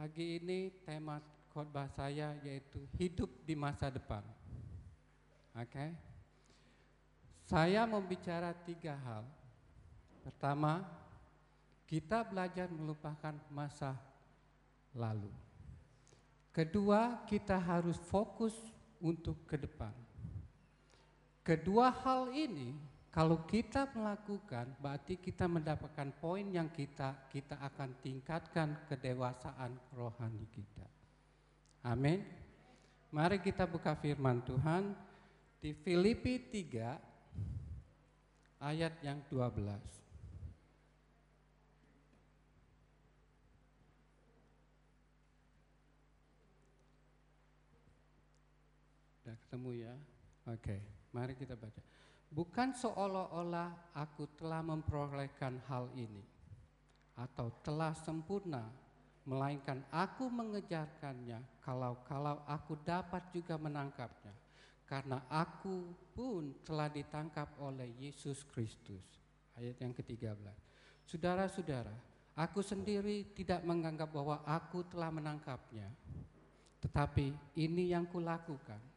Pagi ini tema khotbah saya yaitu hidup di masa depan. Oke. Saya membicara tiga hal. Pertama, kita belajar melupakan masa lalu. Kedua, kita harus fokus untuk ke depan. Kedua hal ini kalau kita melakukan berarti kita mendapatkan poin yang kita kita akan tingkatkan kedewasaan rohani kita. Amin. Mari kita buka firman Tuhan di Filipi 3 ayat yang 12. Sudah ketemu ya? Oke, mari kita baca. Bukan seolah-olah aku telah memperolehkan hal ini atau telah sempurna, melainkan aku mengejarkannya kalau-kalau aku dapat juga menangkapnya. Karena aku pun telah ditangkap oleh Yesus Kristus. Ayat yang ke-13. Saudara-saudara, aku sendiri tidak menganggap bahwa aku telah menangkapnya. Tetapi ini yang kulakukan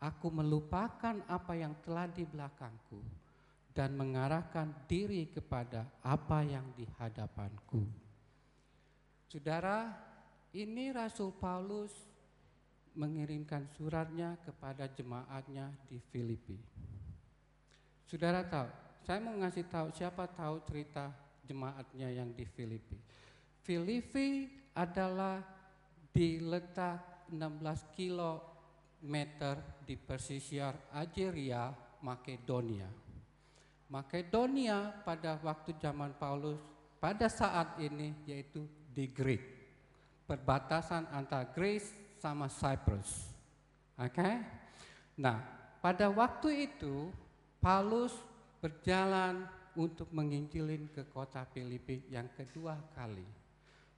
aku melupakan apa yang telah di belakangku dan mengarahkan diri kepada apa yang di hadapanku. Saudara, ini Rasul Paulus mengirimkan suratnya kepada jemaatnya di Filipi. Saudara tahu, saya mau ngasih tahu siapa tahu cerita jemaatnya yang di Filipi. Filipi adalah diletak 16 kilo meter di pesisir Algeria, Makedonia. Makedonia pada waktu zaman Paulus pada saat ini yaitu di Greek. Perbatasan antara Greece sama Cyprus. Oke? Okay? Nah, pada waktu itu Paulus berjalan untuk menginjilin ke kota Filipi yang kedua kali.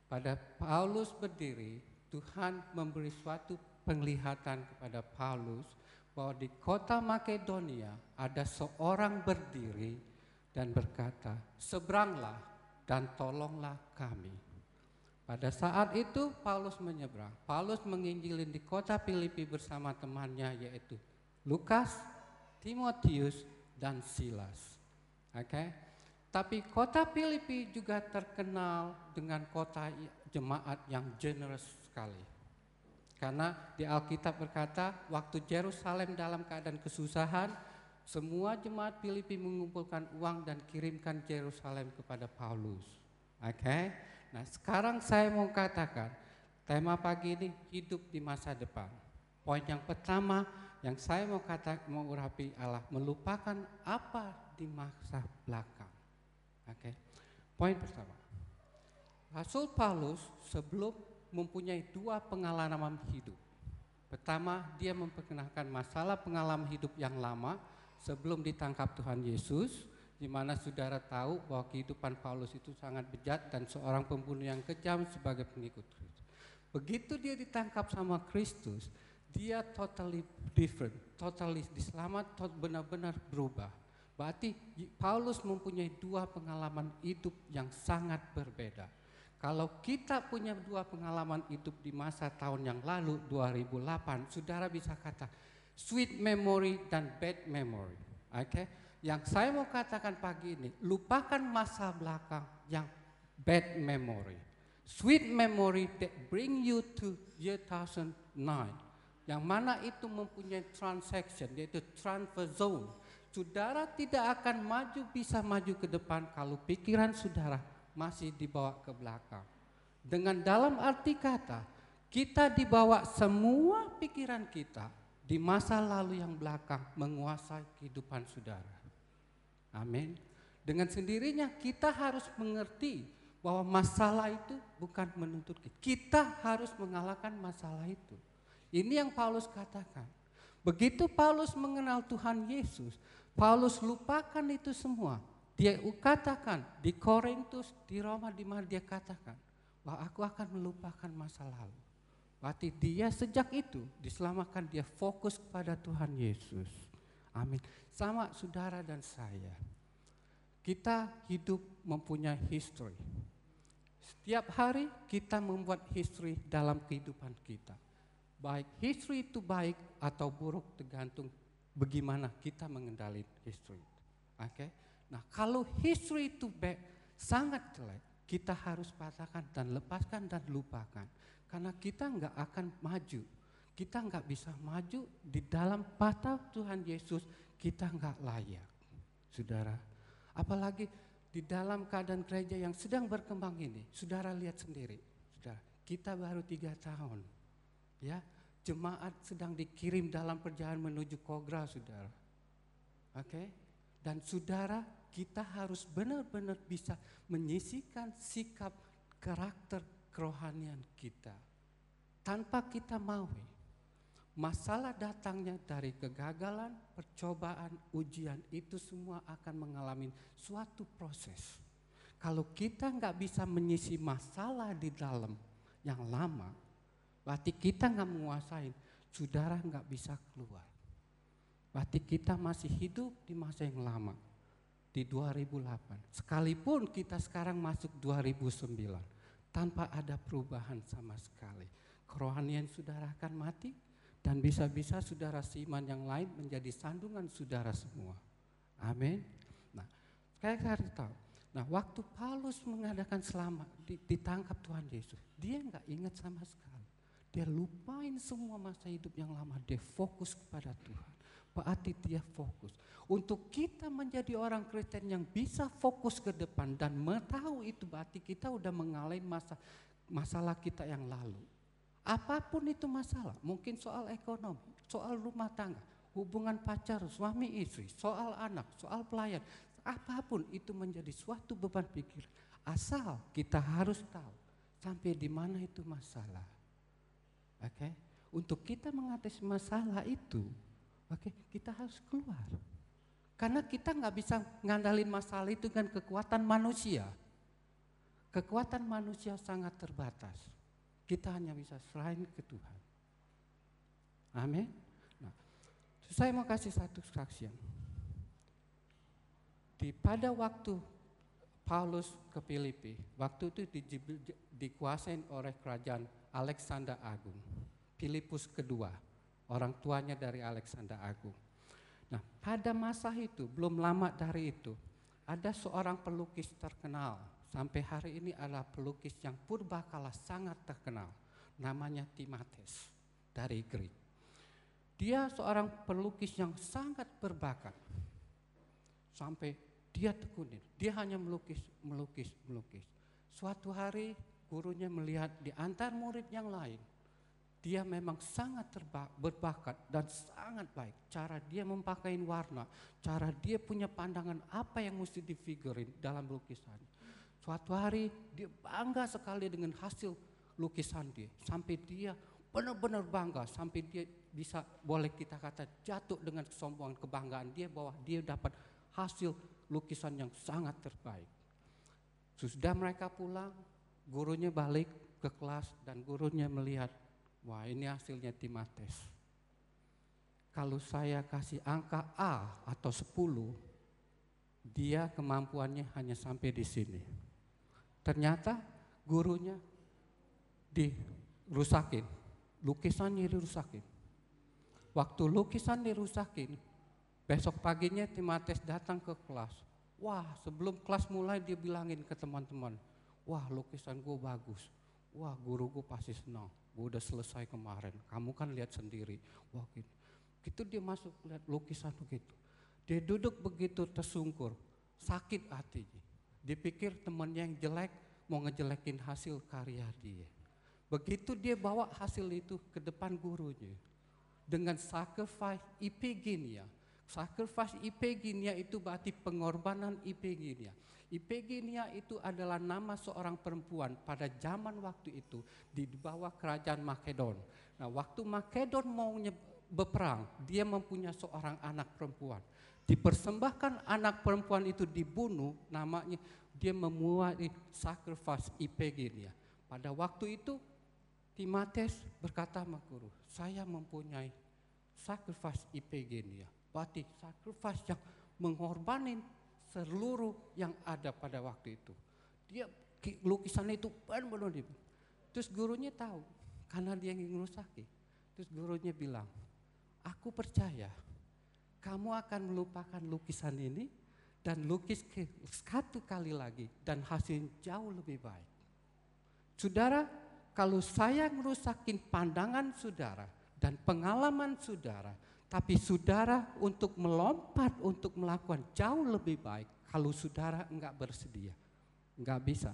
Pada Paulus berdiri, Tuhan memberi suatu penglihatan kepada Paulus bahwa di kota Makedonia ada seorang berdiri dan berkata, "Seberanglah dan tolonglah kami." Pada saat itu Paulus menyeberang. Paulus menginjilin di kota Filipi bersama temannya yaitu Lukas, Timotius, dan Silas. Oke. Okay? Tapi kota Filipi juga terkenal dengan kota jemaat yang generous sekali. Karena di Alkitab berkata, waktu Yerusalem dalam keadaan kesusahan, semua jemaat Filipi mengumpulkan uang dan kirimkan Yerusalem kepada Paulus. Oke. Okay? Nah, sekarang saya mau katakan, tema pagi ini hidup di masa depan. Poin yang pertama yang saya mau kata mau urapi Allah melupakan apa di masa belakang. Oke. Okay? Poin pertama. Rasul Paulus sebelum mempunyai dua pengalaman hidup. Pertama, dia memperkenalkan masalah pengalaman hidup yang lama sebelum ditangkap Tuhan Yesus, di mana saudara tahu bahwa kehidupan Paulus itu sangat bejat dan seorang pembunuh yang kejam sebagai pengikut Kristus. Begitu dia ditangkap sama Kristus, dia totally different, totally diselamat, benar-benar berubah. Berarti Paulus mempunyai dua pengalaman hidup yang sangat berbeda. Kalau kita punya dua pengalaman hidup di masa tahun yang lalu 2008, saudara bisa kata sweet memory dan bad memory. Oke, okay? yang saya mau katakan pagi ini, lupakan masa belakang yang bad memory. Sweet memory that bring you to year 2009. Yang mana itu mempunyai transaction, yaitu transfer zone. Saudara tidak akan maju bisa maju ke depan kalau pikiran saudara masih dibawa ke belakang. Dengan dalam arti kata, kita dibawa semua pikiran kita di masa lalu yang belakang menguasai kehidupan saudara. Amin. Dengan sendirinya kita harus mengerti bahwa masalah itu bukan menuntut kita. Kita harus mengalahkan masalah itu. Ini yang Paulus katakan. Begitu Paulus mengenal Tuhan Yesus, Paulus lupakan itu semua. Dia katakan di Korintus, di Roma, di mana dia katakan bahwa aku akan melupakan masa lalu. Berarti dia sejak itu diselamatkan dia fokus kepada Tuhan Yesus. Amin. Sama saudara dan saya. Kita hidup mempunyai history. Setiap hari kita membuat history dalam kehidupan kita. Baik history itu baik atau buruk tergantung bagaimana kita mengendalikan history. Oke. Okay? Nah, kalau history itu baik, sangat jelek, kita harus patahkan dan lepaskan dan lupakan. Karena kita nggak akan maju. Kita nggak bisa maju di dalam patah Tuhan Yesus, kita nggak layak. Saudara, apalagi di dalam keadaan gereja yang sedang berkembang ini, saudara lihat sendiri, saudara, kita baru tiga tahun, ya, jemaat sedang dikirim dalam perjalanan menuju Kogra, saudara, oke, okay? dan saudara kita harus benar-benar bisa menyisikan sikap karakter kerohanian kita tanpa kita mau. Masalah datangnya dari kegagalan, percobaan, ujian itu semua akan mengalami suatu proses. Kalau kita nggak bisa menyisi masalah di dalam yang lama, berarti kita nggak menguasai, saudara nggak bisa keluar. Berarti kita masih hidup di masa yang lama, di 2008. Sekalipun kita sekarang masuk 2009, tanpa ada perubahan sama sekali. Kerohanian saudara akan mati, dan bisa-bisa saudara seiman yang lain menjadi sandungan saudara semua. Amin. Nah, saya harus tahu. Nah, waktu Paulus mengadakan selamat, ditangkap Tuhan Yesus, dia nggak ingat sama sekali. Dia lupain semua masa hidup yang lama, dia fokus kepada Tuhan. Berarti dia fokus. Untuk kita menjadi orang Kristen yang bisa fokus ke depan dan mengetahui itu berarti kita udah mengalami masa masalah kita yang lalu. Apa pun itu masalah, mungkin soal ekonomi, soal rumah tangga, hubungan pacar, suami istri, soal anak, soal pelayan, apa pun itu menjadi suatu beban pikir. Asal kita harus tahu sampai di mana itu masalah. Oke, okay? untuk kita mengatasi masalah itu, oke, kita harus keluar. Karena kita nggak bisa ngandalin masalah itu dengan kekuatan manusia. Kekuatan manusia sangat terbatas. Kita hanya bisa selain ke Tuhan. Amin. Nah, saya mau kasih satu kesaksian. Di pada waktu Paulus ke Filipi, waktu itu di, di, dikuasai oleh kerajaan Alexander Agung. Filipus kedua, orang tuanya dari Alexander Agung. Nah, pada masa itu, belum lama dari itu, ada seorang pelukis terkenal sampai hari ini adalah pelukis yang purbakala sangat terkenal. Namanya Timates dari Greek. Dia seorang pelukis yang sangat berbakat. Sampai dia tekunin, dia hanya melukis, melukis, melukis. Suatu hari gurunya melihat di antar murid yang lain, dia memang sangat berbakat dan sangat baik. Cara dia memakai warna, cara dia punya pandangan apa yang mesti difigurin dalam lukisan. Suatu hari dia bangga sekali dengan hasil lukisan dia. Sampai dia benar-benar bangga. Sampai dia bisa boleh kita kata jatuh dengan kesombongan kebanggaan dia bahwa dia dapat hasil lukisan yang sangat terbaik. Sudah mereka pulang, gurunya balik ke kelas dan gurunya melihat, wah ini hasilnya Timates. Kalau saya kasih angka A atau 10, dia kemampuannya hanya sampai di sini. Ternyata gurunya dirusakin, lukisannya dirusakin. Waktu lukisan dirusakin, besok paginya Timates datang ke kelas. Wah sebelum kelas mulai dia bilangin ke teman-teman, wah lukisan gue bagus. Wah guru gue pasti senang, gue udah selesai kemarin. Kamu kan lihat sendiri. Wah gitu. Gitu dia masuk lihat lukisan begitu. Dia duduk begitu tersungkur, sakit hatinya. Dipikir temannya yang jelek mau ngejelekin hasil karya dia. Begitu dia bawa hasil itu ke depan gurunya. Dengan sacrifice Ipigenia. Sacrifice Ipigenia itu berarti pengorbanan Ipigenia. Ipigenia itu adalah nama seorang perempuan pada zaman waktu itu di bawah kerajaan Makedon. Nah, waktu Makedon mau berperang, dia mempunyai seorang anak perempuan dipersembahkan anak perempuan itu dibunuh, namanya dia memuai sacrifice Ipegenia. Pada waktu itu Timates berkata sama saya mempunyai sacrifice Ipegenia. Berarti sacrifice yang mengorbanin seluruh yang ada pada waktu itu. Dia lukisan itu benar-benar Terus gurunya tahu, karena dia ingin ngerusaki. Terus gurunya bilang, aku percaya kamu akan melupakan lukisan ini dan lukis ke satu kali lagi dan hasil jauh lebih baik. Saudara, kalau saya ngerusakin pandangan saudara dan pengalaman saudara, tapi saudara untuk melompat untuk melakukan jauh lebih baik, kalau saudara enggak bersedia, enggak bisa.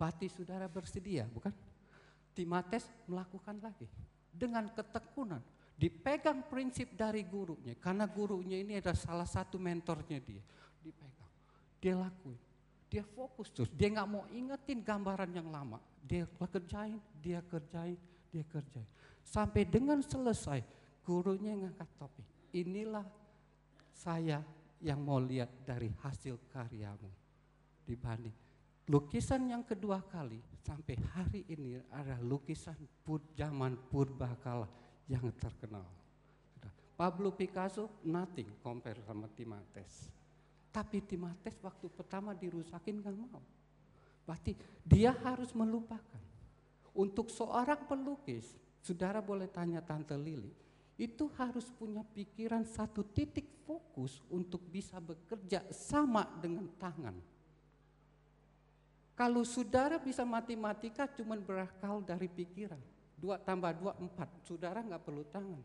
Berarti saudara bersedia, bukan? Timates melakukan lagi dengan ketekunan, dipegang prinsip dari gurunya, karena gurunya ini adalah salah satu mentornya dia, dipegang, dia lakuin, dia fokus terus, dia nggak mau ingetin gambaran yang lama, dia kerjain, dia kerjain, dia kerjain, sampai dengan selesai gurunya ngangkat topi, inilah saya yang mau lihat dari hasil karyamu dibanding lukisan yang kedua kali sampai hari ini adalah lukisan pur, zaman purba kala yang terkenal. Pablo Picasso nothing compare sama Timates. Tapi Timates waktu pertama dirusakin gak mau. Berarti dia harus melupakan. Untuk seorang pelukis, saudara boleh tanya Tante Lili, itu harus punya pikiran satu titik fokus untuk bisa bekerja sama dengan tangan kalau saudara bisa matematika cuma berakal dari pikiran. Dua tambah dua, empat. Saudara nggak perlu tangan.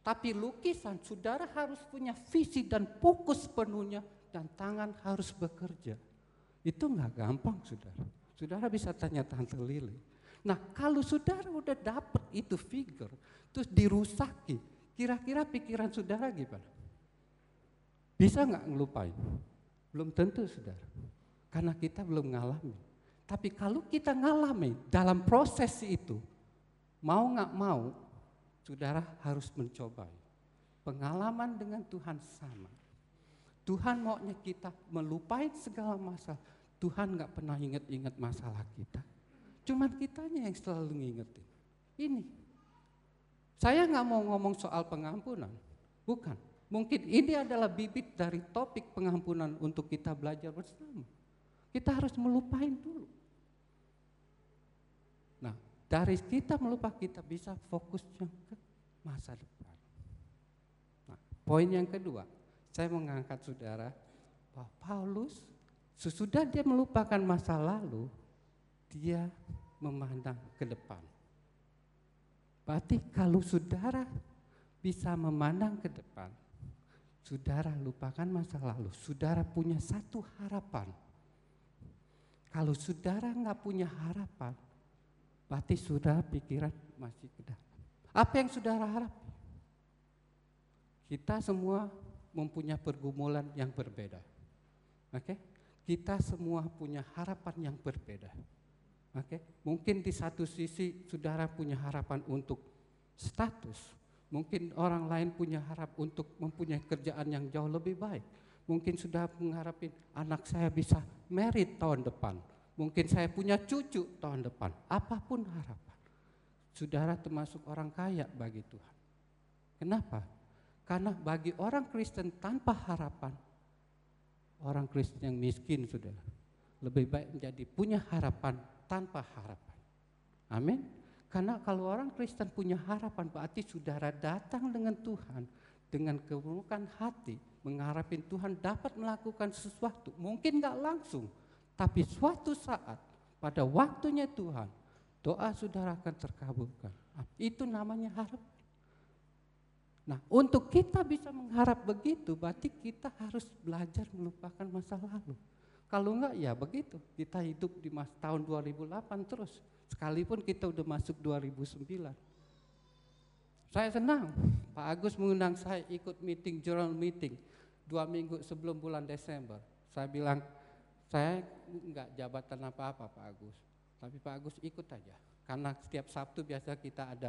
Tapi lukisan, saudara harus punya visi dan fokus penuhnya. Dan tangan harus bekerja. Itu nggak gampang, saudara. Saudara bisa tanya Tante Lili. Nah, kalau saudara udah dapet itu figure, terus dirusaki, kira-kira pikiran saudara gimana? Bisa nggak ngelupain? Belum tentu, saudara karena kita belum ngalami. Tapi kalau kita ngalami dalam proses itu, mau nggak mau, saudara harus mencoba. Pengalaman dengan Tuhan sama. Tuhan maunya kita melupain segala masalah. Tuhan nggak pernah ingat-ingat masalah kita. Cuman kitanya yang selalu ngingetin. Ini. Saya nggak mau ngomong soal pengampunan. Bukan. Mungkin ini adalah bibit dari topik pengampunan untuk kita belajar bersama. Kita harus melupain dulu. Nah, dari kita melupa kita bisa fokus ke masa depan. Nah, poin yang kedua, saya mengangkat saudara bahwa Paulus sesudah dia melupakan masa lalu, dia memandang ke depan. Berarti kalau saudara bisa memandang ke depan, saudara lupakan masa lalu, saudara punya satu harapan kalau saudara nggak punya harapan, berarti saudara pikiran masih ke Apa yang saudara harap? Kita semua mempunyai pergumulan yang berbeda. Oke? Okay? Kita semua punya harapan yang berbeda. Oke? Okay? Mungkin di satu sisi saudara punya harapan untuk status, mungkin orang lain punya harap untuk mempunyai kerjaan yang jauh lebih baik Mungkin sudah mengharapin anak saya bisa merit tahun depan. Mungkin saya punya cucu tahun depan. Apa pun harapan. Saudara termasuk orang kaya bagi Tuhan. Kenapa? Karena bagi orang Kristen tanpa harapan, orang Kristen yang miskin saudara, lebih baik menjadi punya harapan tanpa harapan. Amin. Karena kalau orang Kristen punya harapan berarti saudara datang dengan Tuhan dengan keburukan hati, mengharapin Tuhan dapat melakukan sesuatu. Mungkin nggak langsung, tapi suatu saat pada waktunya Tuhan, doa saudara akan terkabulkan. Itu namanya harap. Nah, untuk kita bisa mengharap begitu, berarti kita harus belajar melupakan masa lalu. Kalau enggak ya begitu, kita hidup di tahun 2008 terus. Sekalipun kita udah masuk 2009. Saya senang, Pak Agus mengundang saya ikut meeting, journal meeting dua minggu sebelum bulan Desember. Saya bilang, saya enggak jabatan apa-apa Pak Agus. Tapi Pak Agus ikut aja. Karena setiap Sabtu biasa kita ada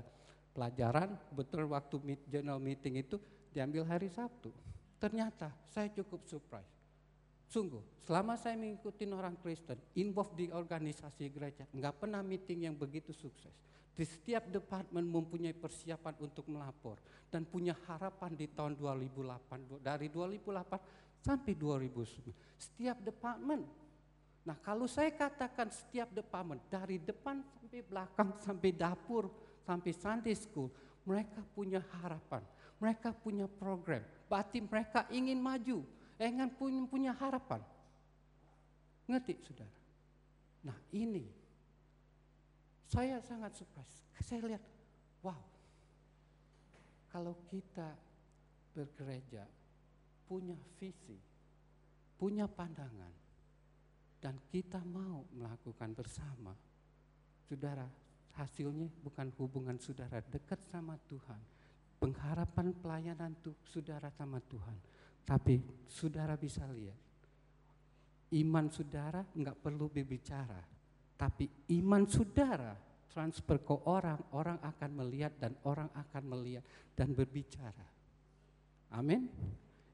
pelajaran, betul waktu meet, journal meeting itu diambil hari Sabtu. Ternyata saya cukup surprise. Sungguh, selama saya mengikuti orang Kristen, involved di organisasi gereja, enggak pernah meeting yang begitu sukses. Di setiap departemen mempunyai persiapan untuk melapor dan punya harapan di tahun 2008 dari 2008 sampai 2009. Setiap departemen. Nah kalau saya katakan setiap departemen dari depan sampai belakang sampai dapur sampai Sunday school mereka punya harapan, mereka punya program, berarti mereka ingin maju, ingin punya, punya harapan. Ngerti saudara? Nah ini saya sangat surprise. Saya lihat, wow, kalau kita bergereja punya visi, punya pandangan, dan kita mau melakukan bersama, saudara, hasilnya bukan hubungan saudara dekat sama Tuhan, pengharapan pelayanan tuh saudara sama Tuhan, tapi saudara bisa lihat, iman saudara nggak perlu berbicara, tapi iman saudara transfer ke orang, orang akan melihat dan orang akan melihat dan berbicara. Amin.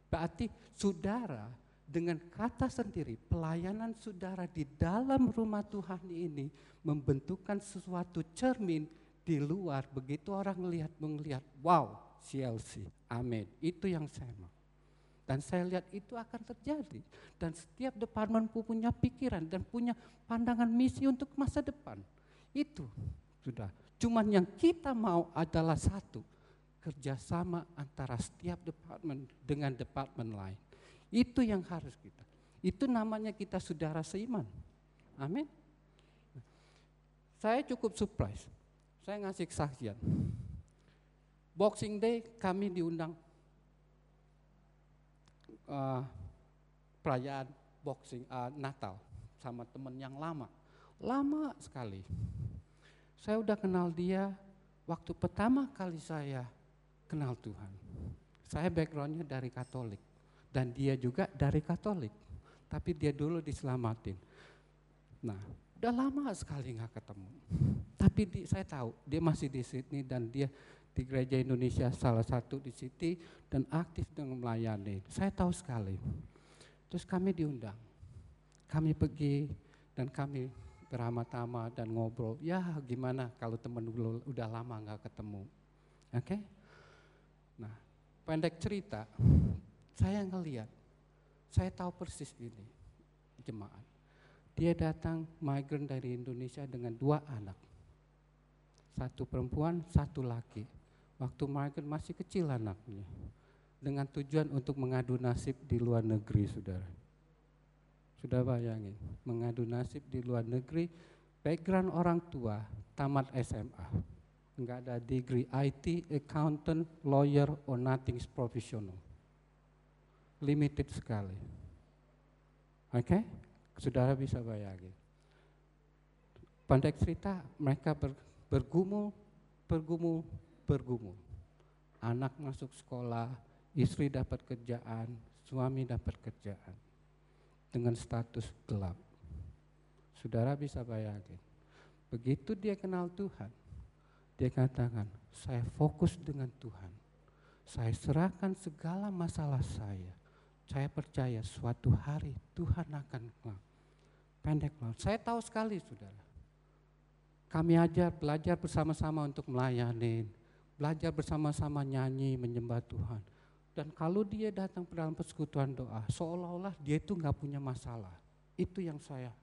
Berarti saudara dengan kata sendiri, pelayanan saudara di dalam rumah Tuhan ini membentukkan sesuatu cermin di luar. Begitu orang melihat melihat, wow, CLC, amin. Itu yang saya mau. Dan saya lihat itu akan terjadi. Dan setiap departemen punya pikiran dan punya pandangan misi untuk masa depan. Itu sudah. Cuman yang kita mau adalah satu, kerjasama antara setiap departemen dengan departemen lain. Itu yang harus kita. Itu namanya kita saudara seiman. Amin. Saya cukup surprise. Saya ngasih kesaksian. Boxing Day kami diundang uh, perayaan boxing uh, Natal sama teman yang lama. Lama sekali. Saya udah kenal dia waktu pertama kali saya kenal Tuhan. Saya backgroundnya dari Katolik dan dia juga dari Katolik, tapi dia dulu diselamatin. Nah, udah lama sekali nggak ketemu. Tapi di, saya tahu dia masih di Sydney dan dia di gereja Indonesia salah satu di Sydney dan aktif dengan melayani. Saya tahu sekali. Terus kami diundang, kami pergi dan kami beramah-tamah dan ngobrol. Ya gimana kalau teman dulu udah lama nggak ketemu, oke? Okay? Nah, pendek cerita, saya ngeliat, saya tahu persis ini jemaat. Dia datang migran dari Indonesia dengan dua anak. Satu perempuan, satu laki. Waktu migran masih kecil anaknya. Dengan tujuan untuk mengadu nasib di luar negeri, saudara. Sudah bayangin, mengadu nasib di luar negeri, background orang tua, tamat SMA. Enggak ada degree IT, accountant, lawyer, or nothing professional limited sekali. Oke, okay? saudara bisa bayangin. Pandai cerita mereka ber, bergumul, bergumul, bergumul. Anak masuk sekolah, istri dapat kerjaan, suami dapat kerjaan dengan status gelap. Saudara bisa bayangin. Begitu dia kenal Tuhan, dia katakan, saya fokus dengan Tuhan. Saya serahkan segala masalah saya saya percaya suatu hari Tuhan akan pendek banget. Saya tahu sekali saudara. Kami ajar belajar bersama-sama untuk melayani, belajar bersama-sama nyanyi, menyembah Tuhan. Dan kalau dia datang ke dalam persekutuan doa, seolah-olah dia itu nggak punya masalah. Itu yang saya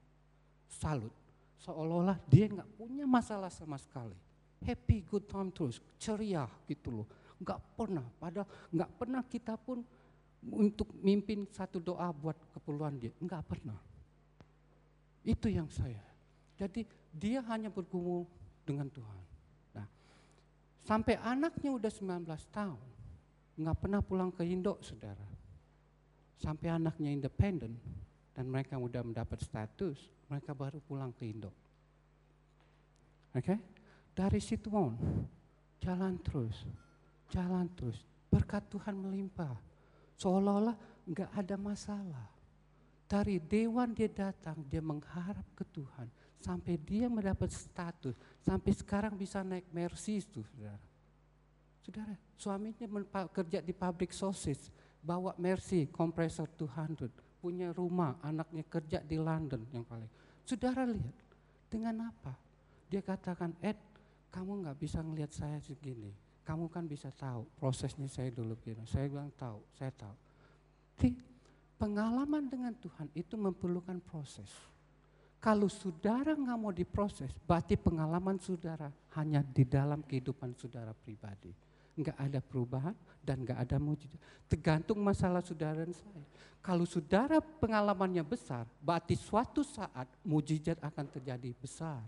salut. Seolah-olah dia nggak punya masalah sama sekali. Happy, good time terus, ceria gitu loh. Nggak pernah, padahal nggak pernah kita pun untuk mimpin satu doa buat keperluan dia. Enggak pernah. Itu yang saya. Jadi dia hanya bergumul dengan Tuhan. Sampai anaknya udah 19 tahun, enggak pernah pulang ke Indo, saudara. Sampai anaknya independen dan mereka udah mendapat status, mereka baru pulang ke Indo. Oke? Okay? Dari situ on, jalan terus, jalan terus. Berkat Tuhan melimpah Seolah-olah nggak ada masalah. Dari dewan dia datang, dia mengharap ke Tuhan. Sampai dia mendapat status. Sampai sekarang bisa naik Mercy itu, saudara. Saudara, suaminya kerja di pabrik sosis. Bawa Mercy, kompresor 200. Punya rumah, anaknya kerja di London yang paling. Saudara lihat, dengan apa? Dia katakan, Ed, kamu nggak bisa ngelihat saya segini kamu kan bisa tahu prosesnya saya dulu gini. Saya bilang tahu, saya tahu. Jadi pengalaman dengan Tuhan itu memerlukan proses. Kalau saudara nggak mau diproses, berarti pengalaman saudara hanya di dalam kehidupan saudara pribadi. Nggak ada perubahan dan nggak ada mujizat. Tergantung masalah saudara dan saya. Kalau saudara pengalamannya besar, berarti suatu saat mujizat akan terjadi besar.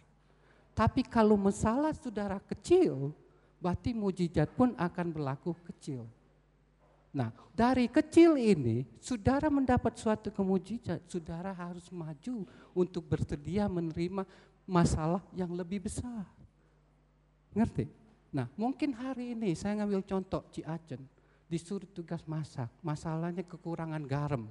Tapi kalau masalah saudara kecil, berarti mujizat pun akan berlaku kecil. Nah, dari kecil ini, saudara mendapat suatu kemujizat, saudara harus maju untuk bersedia menerima masalah yang lebih besar. Ngerti? Nah, mungkin hari ini saya ngambil contoh Ci Acen, disuruh tugas masak, masalahnya kekurangan garam.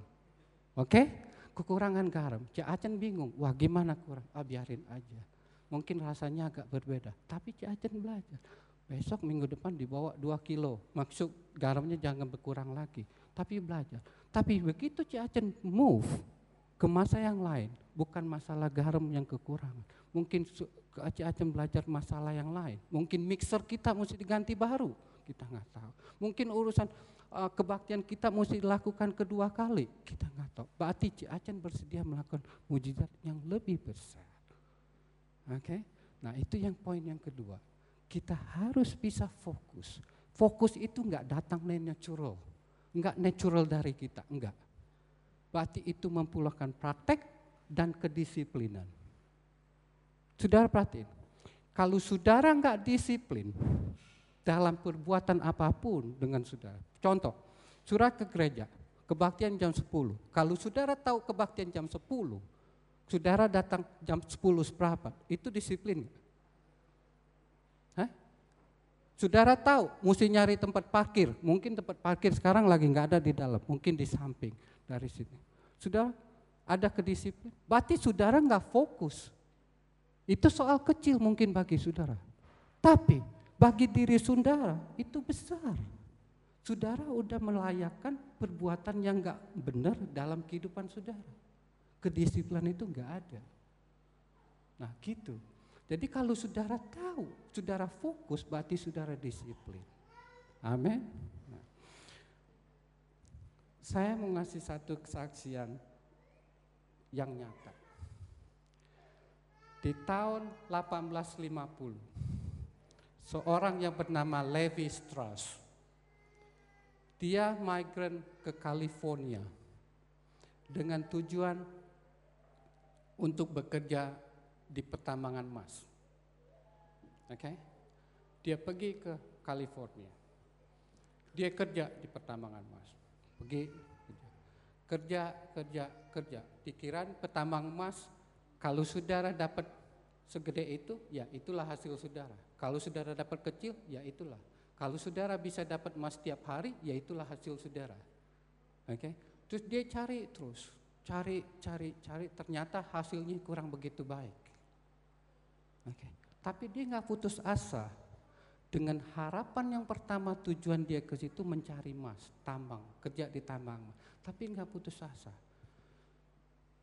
Oke? Kekurangan garam. Ci Acen bingung, wah gimana kurang? Ah biarin aja. Mungkin rasanya agak berbeda, tapi Ci Acen belajar Besok minggu depan dibawa 2 kilo. Maksud garamnya jangan berkurang lagi. Tapi belajar. Tapi begitu Ciacen move ke masa yang lain. Bukan masalah garam yang kekurangan. Mungkin Ciacen belajar masalah yang lain. Mungkin mixer kita mesti diganti baru. Kita nggak tahu. Mungkin urusan uh, kebaktian kita mesti dilakukan kedua kali. Kita nggak tahu. Berarti Ciacen bersedia melakukan mujizat yang lebih besar. Oke, okay? nah itu yang poin yang kedua kita harus bisa fokus. Fokus itu enggak datang natural, enggak natural dari kita, enggak. Berarti itu memperlukan praktek dan kedisiplinan. Saudara perhatiin, kalau saudara enggak disiplin dalam perbuatan apa pun dengan saudara. Contoh, surat ke gereja, kebaktian jam 10. Kalau saudara tahu kebaktian jam 10, saudara datang jam 10 seperempat, itu disiplin. Saudara tahu mesti nyari tempat parkir. Mungkin tempat parkir sekarang lagi nggak ada di dalam, mungkin di samping dari sini. Sudah ada kedisiplin. Berarti saudara nggak fokus. Itu soal kecil mungkin bagi saudara. Tapi bagi diri saudara itu besar. Saudara udah melayakkan perbuatan yang nggak benar dalam kehidupan saudara. Kedisiplinan itu nggak ada. Nah gitu. Jadi kalau saudara tahu, saudara fokus, berarti saudara disiplin. Amin. Nah. Saya mau ngasih satu kesaksian yang nyata. Di tahun 1850, seorang yang bernama Levi Strauss, dia migran ke California dengan tujuan untuk bekerja di pertambangan emas. Oke? Okay? Dia pergi ke California. Dia kerja di pertambangan emas. Pergi kerja, kerja, kerja. Pikiran pertambang emas, kalau saudara dapat segede itu, ya itulah hasil saudara. Kalau saudara dapat kecil, ya itulah. Kalau saudara bisa dapat emas tiap hari, ya itulah hasil saudara. Oke? Okay? Terus dia cari terus, cari, cari, cari. Ternyata hasilnya kurang begitu baik. Okay. Tapi dia nggak putus asa. Dengan harapan yang pertama tujuan dia ke situ mencari emas, tambang, kerja di tambang. Tapi nggak putus asa.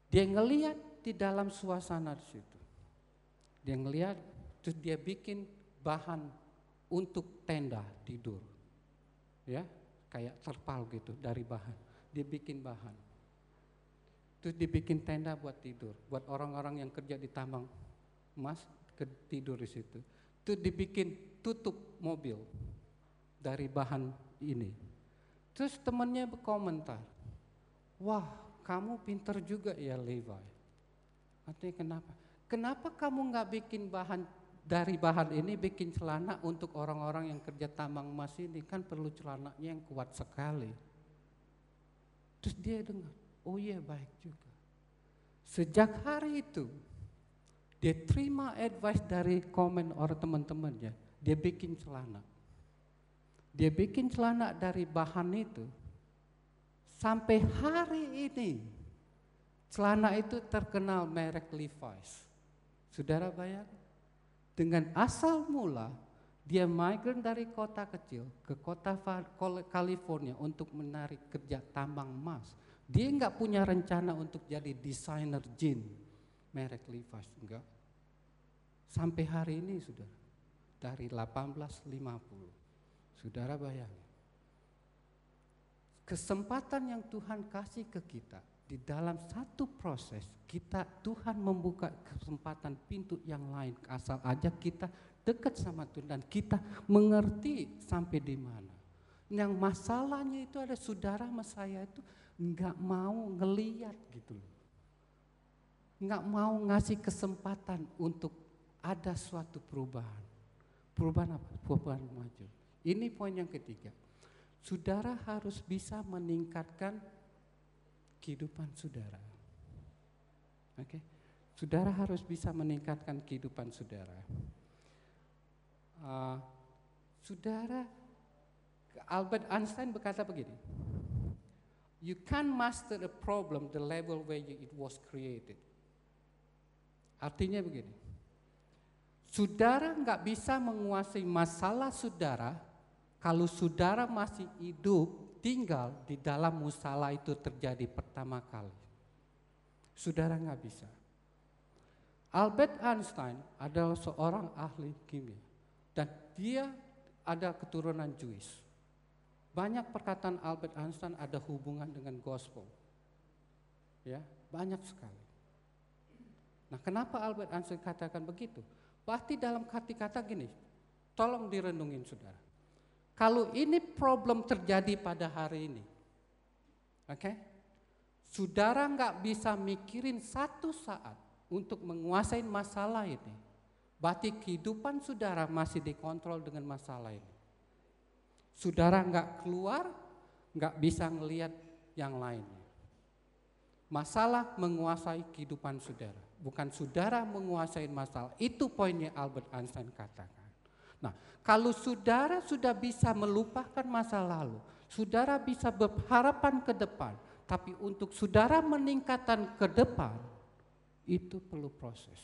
Dia ngeliat di dalam suasana di situ. Dia ngeliat, terus dia bikin bahan untuk tenda tidur. Ya, kayak terpal gitu dari bahan. Dia bikin bahan. Terus dibikin tenda buat tidur, buat orang-orang yang kerja di tambang emas tidur di situ. Itu dibikin tutup mobil dari bahan ini. Terus temannya berkomentar, wah kamu pinter juga ya Levi. Artinya kenapa? Kenapa kamu nggak bikin bahan dari bahan ini bikin celana untuk orang-orang yang kerja tambang emas ini kan perlu celananya yang kuat sekali. Terus dia dengar, oh iya baik juga. Sejak hari itu dia terima advice dari komen orang teman-temannya. Dia bikin celana. Dia bikin celana dari bahan itu. Sampai hari ini celana itu terkenal merek Levi's. Saudara bayang? Dengan asal mula dia migran dari kota kecil ke kota California untuk menarik kerja tambang emas. Dia nggak punya rencana untuk jadi desainer jean merek Levi's, enggak. Sampai hari ini sudah dari 1850. Saudara bayangin. Kesempatan yang Tuhan kasih ke kita di dalam satu proses kita Tuhan membuka kesempatan pintu yang lain asal aja kita dekat sama Tuhan dan kita mengerti sampai di mana. Yang masalahnya itu ada saudara sama saya itu nggak mau ngeliat gitu loh. Nggak mau ngasih kesempatan untuk ada suatu perubahan. Perubahan apa? Perubahan maju. Ini poin yang ketiga. Saudara harus bisa meningkatkan kehidupan saudara. Oke. Okay? Saudara harus bisa meningkatkan kehidupan saudara. Uh, saudara Albert Einstein berkata begini. You can master a problem the level where it was created. Artinya begini. Saudara nggak bisa menguasai masalah saudara kalau saudara masih hidup tinggal di dalam musalah itu terjadi pertama kali. Saudara nggak bisa. Albert Einstein adalah seorang ahli kimia dan dia ada keturunan Jewish. Banyak perkataan Albert Einstein ada hubungan dengan gospel. Ya, banyak sekali. Nah, kenapa Albert Einstein katakan begitu? Berarti dalam hati kata gini, tolong direnungin saudara. Kalau ini problem terjadi pada hari ini, oke? Okay? Saudara nggak bisa mikirin satu saat untuk menguasai masalah ini. Berarti kehidupan saudara masih dikontrol dengan masalah ini. Saudara nggak keluar, nggak bisa ngelihat yang lainnya. Masalah menguasai kehidupan saudara, bukan saudara menguasai masalah. Itu poinnya Albert Einstein katakan. Nah, kalau saudara sudah bisa melupakan masa lalu, saudara bisa berharapan ke depan, tapi untuk saudara meningkatkan ke depan, itu perlu proses.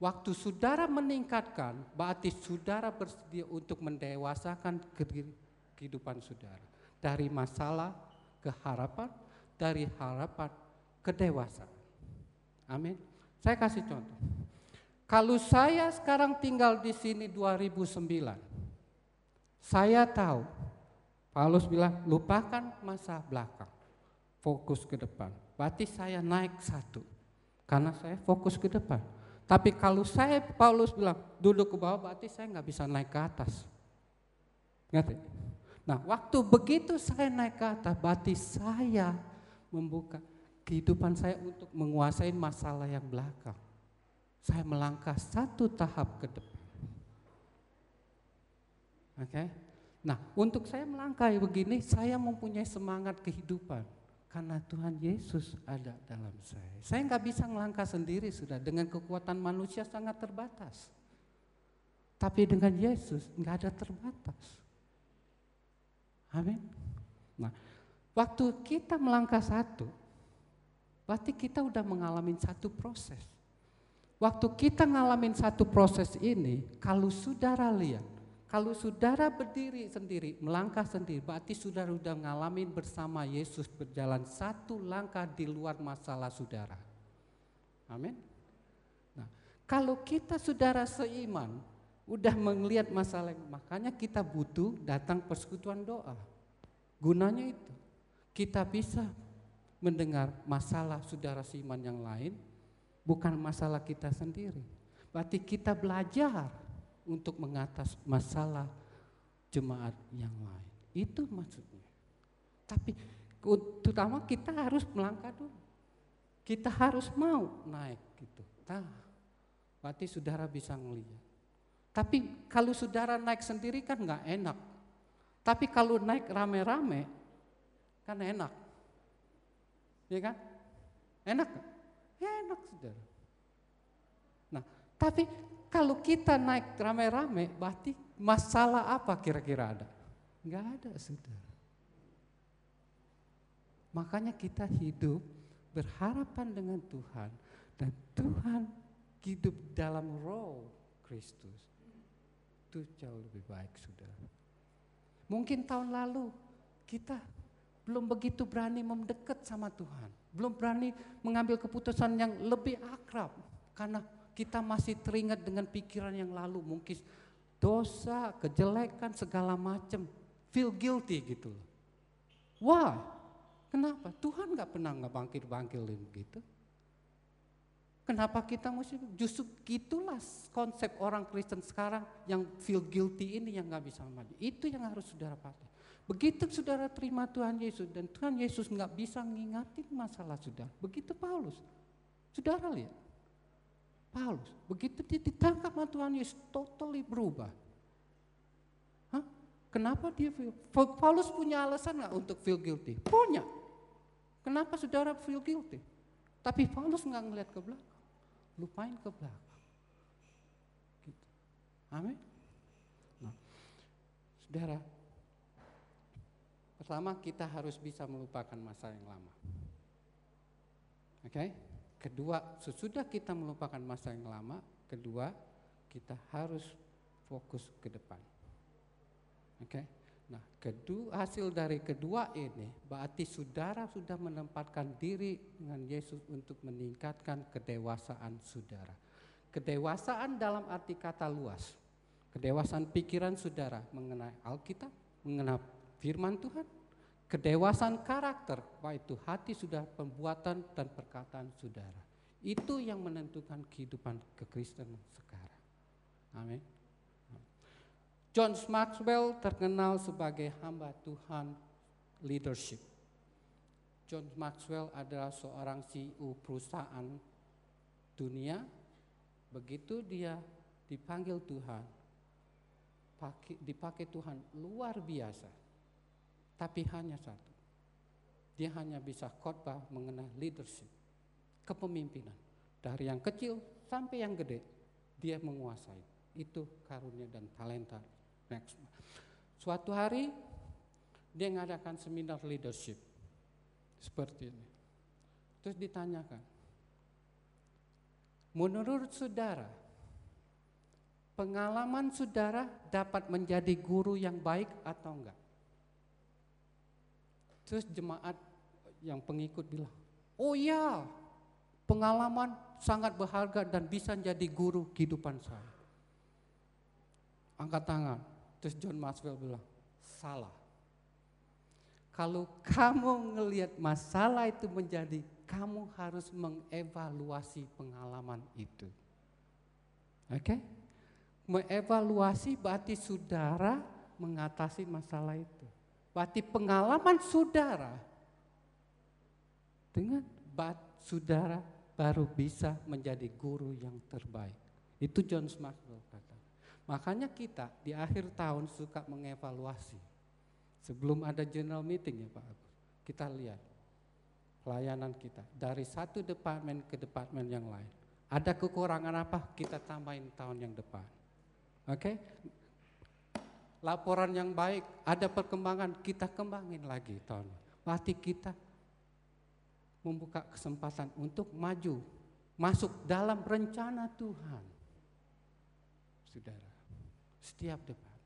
Waktu saudara meningkatkan, berarti saudara bersedia untuk mendewasakan kehidupan saudara. Dari masalah ke harapan, dari harapan ke dewasaan. Amin. Saya kasih contoh. Kalau saya sekarang tinggal di sini 2009, saya tahu Paulus bilang lupakan masa belakang, fokus ke depan. Berarti saya naik satu, karena saya fokus ke depan. Tapi kalau saya Paulus bilang duduk ke bawah, berarti saya nggak bisa naik ke atas. Ngerti? Nah, waktu begitu saya naik ke atas, berarti saya membuka kehidupan saya untuk menguasai masalah yang belakang saya melangkah satu tahap ke depan. Oke. Okay? Nah, untuk saya melangkah begini, saya mempunyai semangat kehidupan karena Tuhan Yesus ada dalam saya. Saya nggak bisa melangkah sendiri sudah dengan kekuatan manusia sangat terbatas. Tapi dengan Yesus nggak ada terbatas. Amin. Nah, waktu kita melangkah satu, berarti kita udah mengalami satu proses. Waktu kita ngalamin satu proses ini, kalau saudara lihat, kalau saudara berdiri sendiri, melangkah sendiri, berarti saudara sudah ngalamin bersama Yesus berjalan satu langkah di luar masalah saudara. Amin. Nah, kalau kita saudara seiman, udah melihat masalah, makanya kita butuh datang persekutuan doa. Gunanya itu, kita bisa mendengar masalah saudara seiman yang lain, bukan masalah kita sendiri. Berarti kita belajar untuk mengatas masalah jemaat yang lain. Itu maksudnya. Tapi terutama kita harus melangkah dulu. Kita harus mau naik gitu. Nah, berarti saudara bisa ngelihat. Tapi kalau saudara naik sendiri kan nggak enak. Tapi kalau naik rame-rame kan enak. Ya kan? Enak kan? Enak saudara. Nah, tapi kalau kita naik rame-rame, berarti masalah apa kira-kira ada? Enggak ada saudara. Makanya kita hidup berharapan dengan Tuhan dan Tuhan hidup dalam roh Kristus. Itu jauh lebih baik saudara. Mungkin tahun lalu kita belum begitu berani mendekat sama Tuhan belum berani mengambil keputusan yang lebih akrab karena kita masih teringat dengan pikiran yang lalu mungkin dosa, kejelekan segala macam, feel guilty gitu. Wah, Kenapa? Tuhan nggak pernah nggak bangkit-bangkilin gitu. Kenapa kita mesti justru gitulah konsep orang Kristen sekarang yang feel guilty ini yang nggak bisa maju. Itu yang harus saudara pahami. Begitu saudara terima Tuhan Yesus dan Tuhan Yesus nggak bisa ngingatin masalah saudara. Begitu Paulus, saudara lihat. Paulus, begitu dia ditangkap sama Tuhan Yesus, totally berubah. Hah? Kenapa dia feel? Paulus punya alasan nggak untuk feel guilty? Punya. Kenapa saudara feel guilty? Tapi Paulus nggak ngeliat ke belakang lupain ke belakang. Gitu. Amin. Nah, saudara, pertama kita harus bisa melupakan masa yang lama. Oke. Okay? Kedua, sesudah kita melupakan masa yang lama, kedua kita harus fokus ke depan. Oke. Okay? Nah, kedua hasil dari kedua ini berarti saudara sudah menempatkan diri dengan Yesus untuk meningkatkan kedewasaan saudara. Kedewasaan dalam arti kata luas. Kedewasaan pikiran saudara mengenai Alkitab, mengenai firman Tuhan. Kedewasaan karakter, baik itu hati sudah pembuatan dan perkataan saudara. Itu yang menentukan kehidupan kekristenan sekarang. Amin. John Maxwell terkenal sebagai hamba Tuhan leadership. John Maxwell adalah seorang CEO perusahaan dunia. Begitu dia dipanggil Tuhan, dipakai Tuhan luar biasa. Tapi hanya satu. Dia hanya bisa khotbah mengenai leadership, kepemimpinan. Dari yang kecil sampai yang gede, dia menguasai. Itu karunia dan talenta next. Suatu hari dia mengadakan seminar leadership seperti ini. Terus ditanyakan, menurut saudara, pengalaman saudara dapat menjadi guru yang baik atau enggak? Terus jemaat yang pengikut bilang, oh iya, pengalaman sangat berharga dan bisa jadi guru kehidupan saya. Angkat tangan. Terus John Maxwell bilang, salah. Kalau kamu ngelihat masalah itu menjadi, kamu harus mengevaluasi pengalaman itu. Oke? Okay? Mengevaluasi berarti saudara mengatasi masalah itu. Berarti pengalaman saudara dengan bat saudara baru bisa menjadi guru yang terbaik. Itu John Maxwell kata. Makanya kita di akhir tahun suka mengevaluasi. Sebelum ada general meeting ya Pak Agus, kita lihat pelayanan kita dari satu departemen ke departemen yang lain. Ada kekurangan apa? Kita tambahin tahun yang depan. Oke? Okay? Laporan yang baik, ada perkembangan, kita kembangin lagi tahun. Berarti kita membuka kesempatan untuk maju, masuk dalam rencana Tuhan. Saudara. Setiap debat.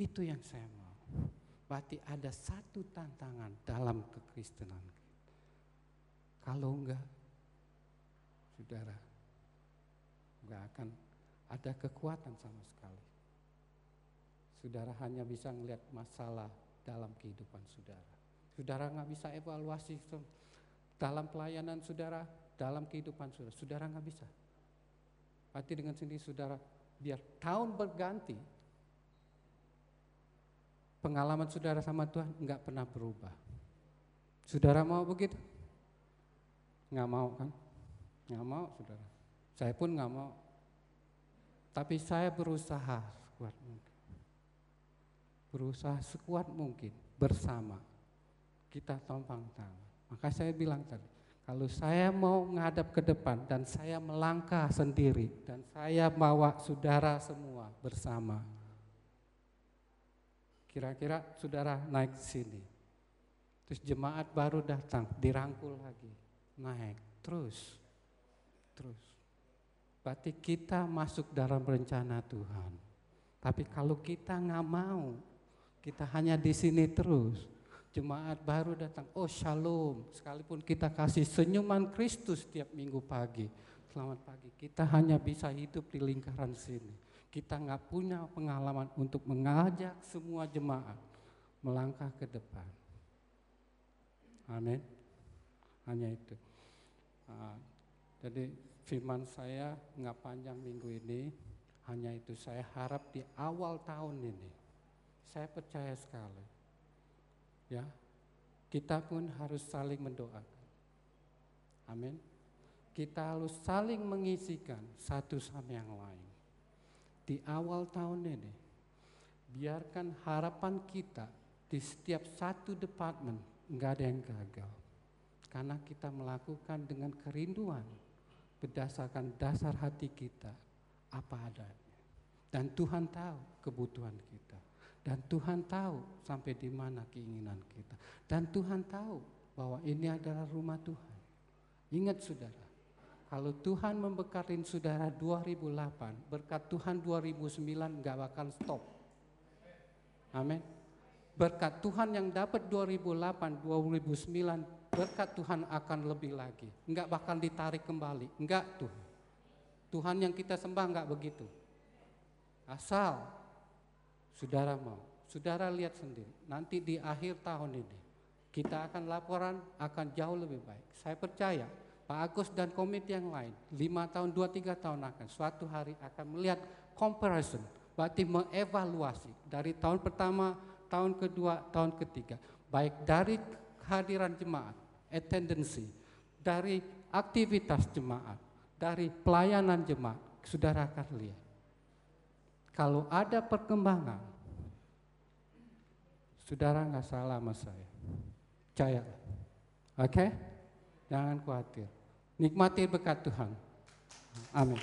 Itu yang saya mau. Berarti ada satu tantangan dalam kekristenan. Kalau enggak, saudara, enggak akan ada kekuatan sama sekali. Saudara hanya bisa melihat masalah dalam kehidupan saudara. Saudara nggak bisa evaluasi dalam pelayanan saudara, dalam kehidupan saudara. Saudara nggak bisa. Berarti dengan sendiri saudara biar tahun berganti pengalaman saudara sama Tuhan nggak pernah berubah. Saudara mau begitu? Nggak mau kan? Nggak mau saudara. Saya pun nggak mau. Tapi saya berusaha sekuat mungkin. Berusaha sekuat mungkin bersama. Kita tompang tangan. Maka saya bilang tadi, kalau saya mau menghadap ke depan dan saya melangkah sendiri dan saya bawa saudara semua bersama. Kira-kira saudara naik sini. Terus jemaat baru datang, dirangkul lagi. Naik, terus. Terus. Berarti kita masuk dalam rencana Tuhan. Tapi kalau kita nggak mau, kita hanya di sini terus, jemaat baru datang, oh shalom, sekalipun kita kasih senyuman Kristus setiap minggu pagi. Selamat pagi, kita hanya bisa hidup di lingkaran sini. Kita nggak punya pengalaman untuk mengajak semua jemaat melangkah ke depan. Amin. Hanya itu. Uh, jadi firman saya nggak panjang minggu ini, hanya itu saya harap di awal tahun ini, saya percaya sekali, ya kita pun harus saling mendoakan. Amin. Kita harus saling mengisikan satu sama yang lain. Di awal tahun ini, biarkan harapan kita di setiap satu departemen nggak ada yang gagal. Karena kita melakukan dengan kerinduan berdasarkan dasar hati kita apa adanya. Dan Tuhan tahu kebutuhan kita. Dan Tuhan tahu sampai di mana keinginan kita. Dan Tuhan tahu bahwa ini adalah rumah Tuhan. Ingat saudara, kalau Tuhan membekarin saudara 2008, berkat Tuhan 2009 nggak bakal stop. Amin berkat Tuhan yang dapat 2008, 2009, berkat Tuhan akan lebih lagi. Enggak bakal ditarik kembali, enggak Tuhan. Tuhan yang kita sembah enggak begitu. Asal saudara mau, saudara lihat sendiri, nanti di akhir tahun ini kita akan laporan akan jauh lebih baik. Saya percaya Pak Agus dan komite yang lain, lima tahun, dua tiga tahun akan suatu hari akan melihat comparison, berarti mengevaluasi dari tahun pertama tahun kedua, tahun ketiga, baik dari kehadiran jemaat, attendance, dari aktivitas jemaat, dari pelayanan jemaat, saudara akan lihat. Kalau ada perkembangan, saudara nggak salah sama saya. Percaya. Oke? Okay? Jangan khawatir. Nikmati berkat Tuhan. Amin.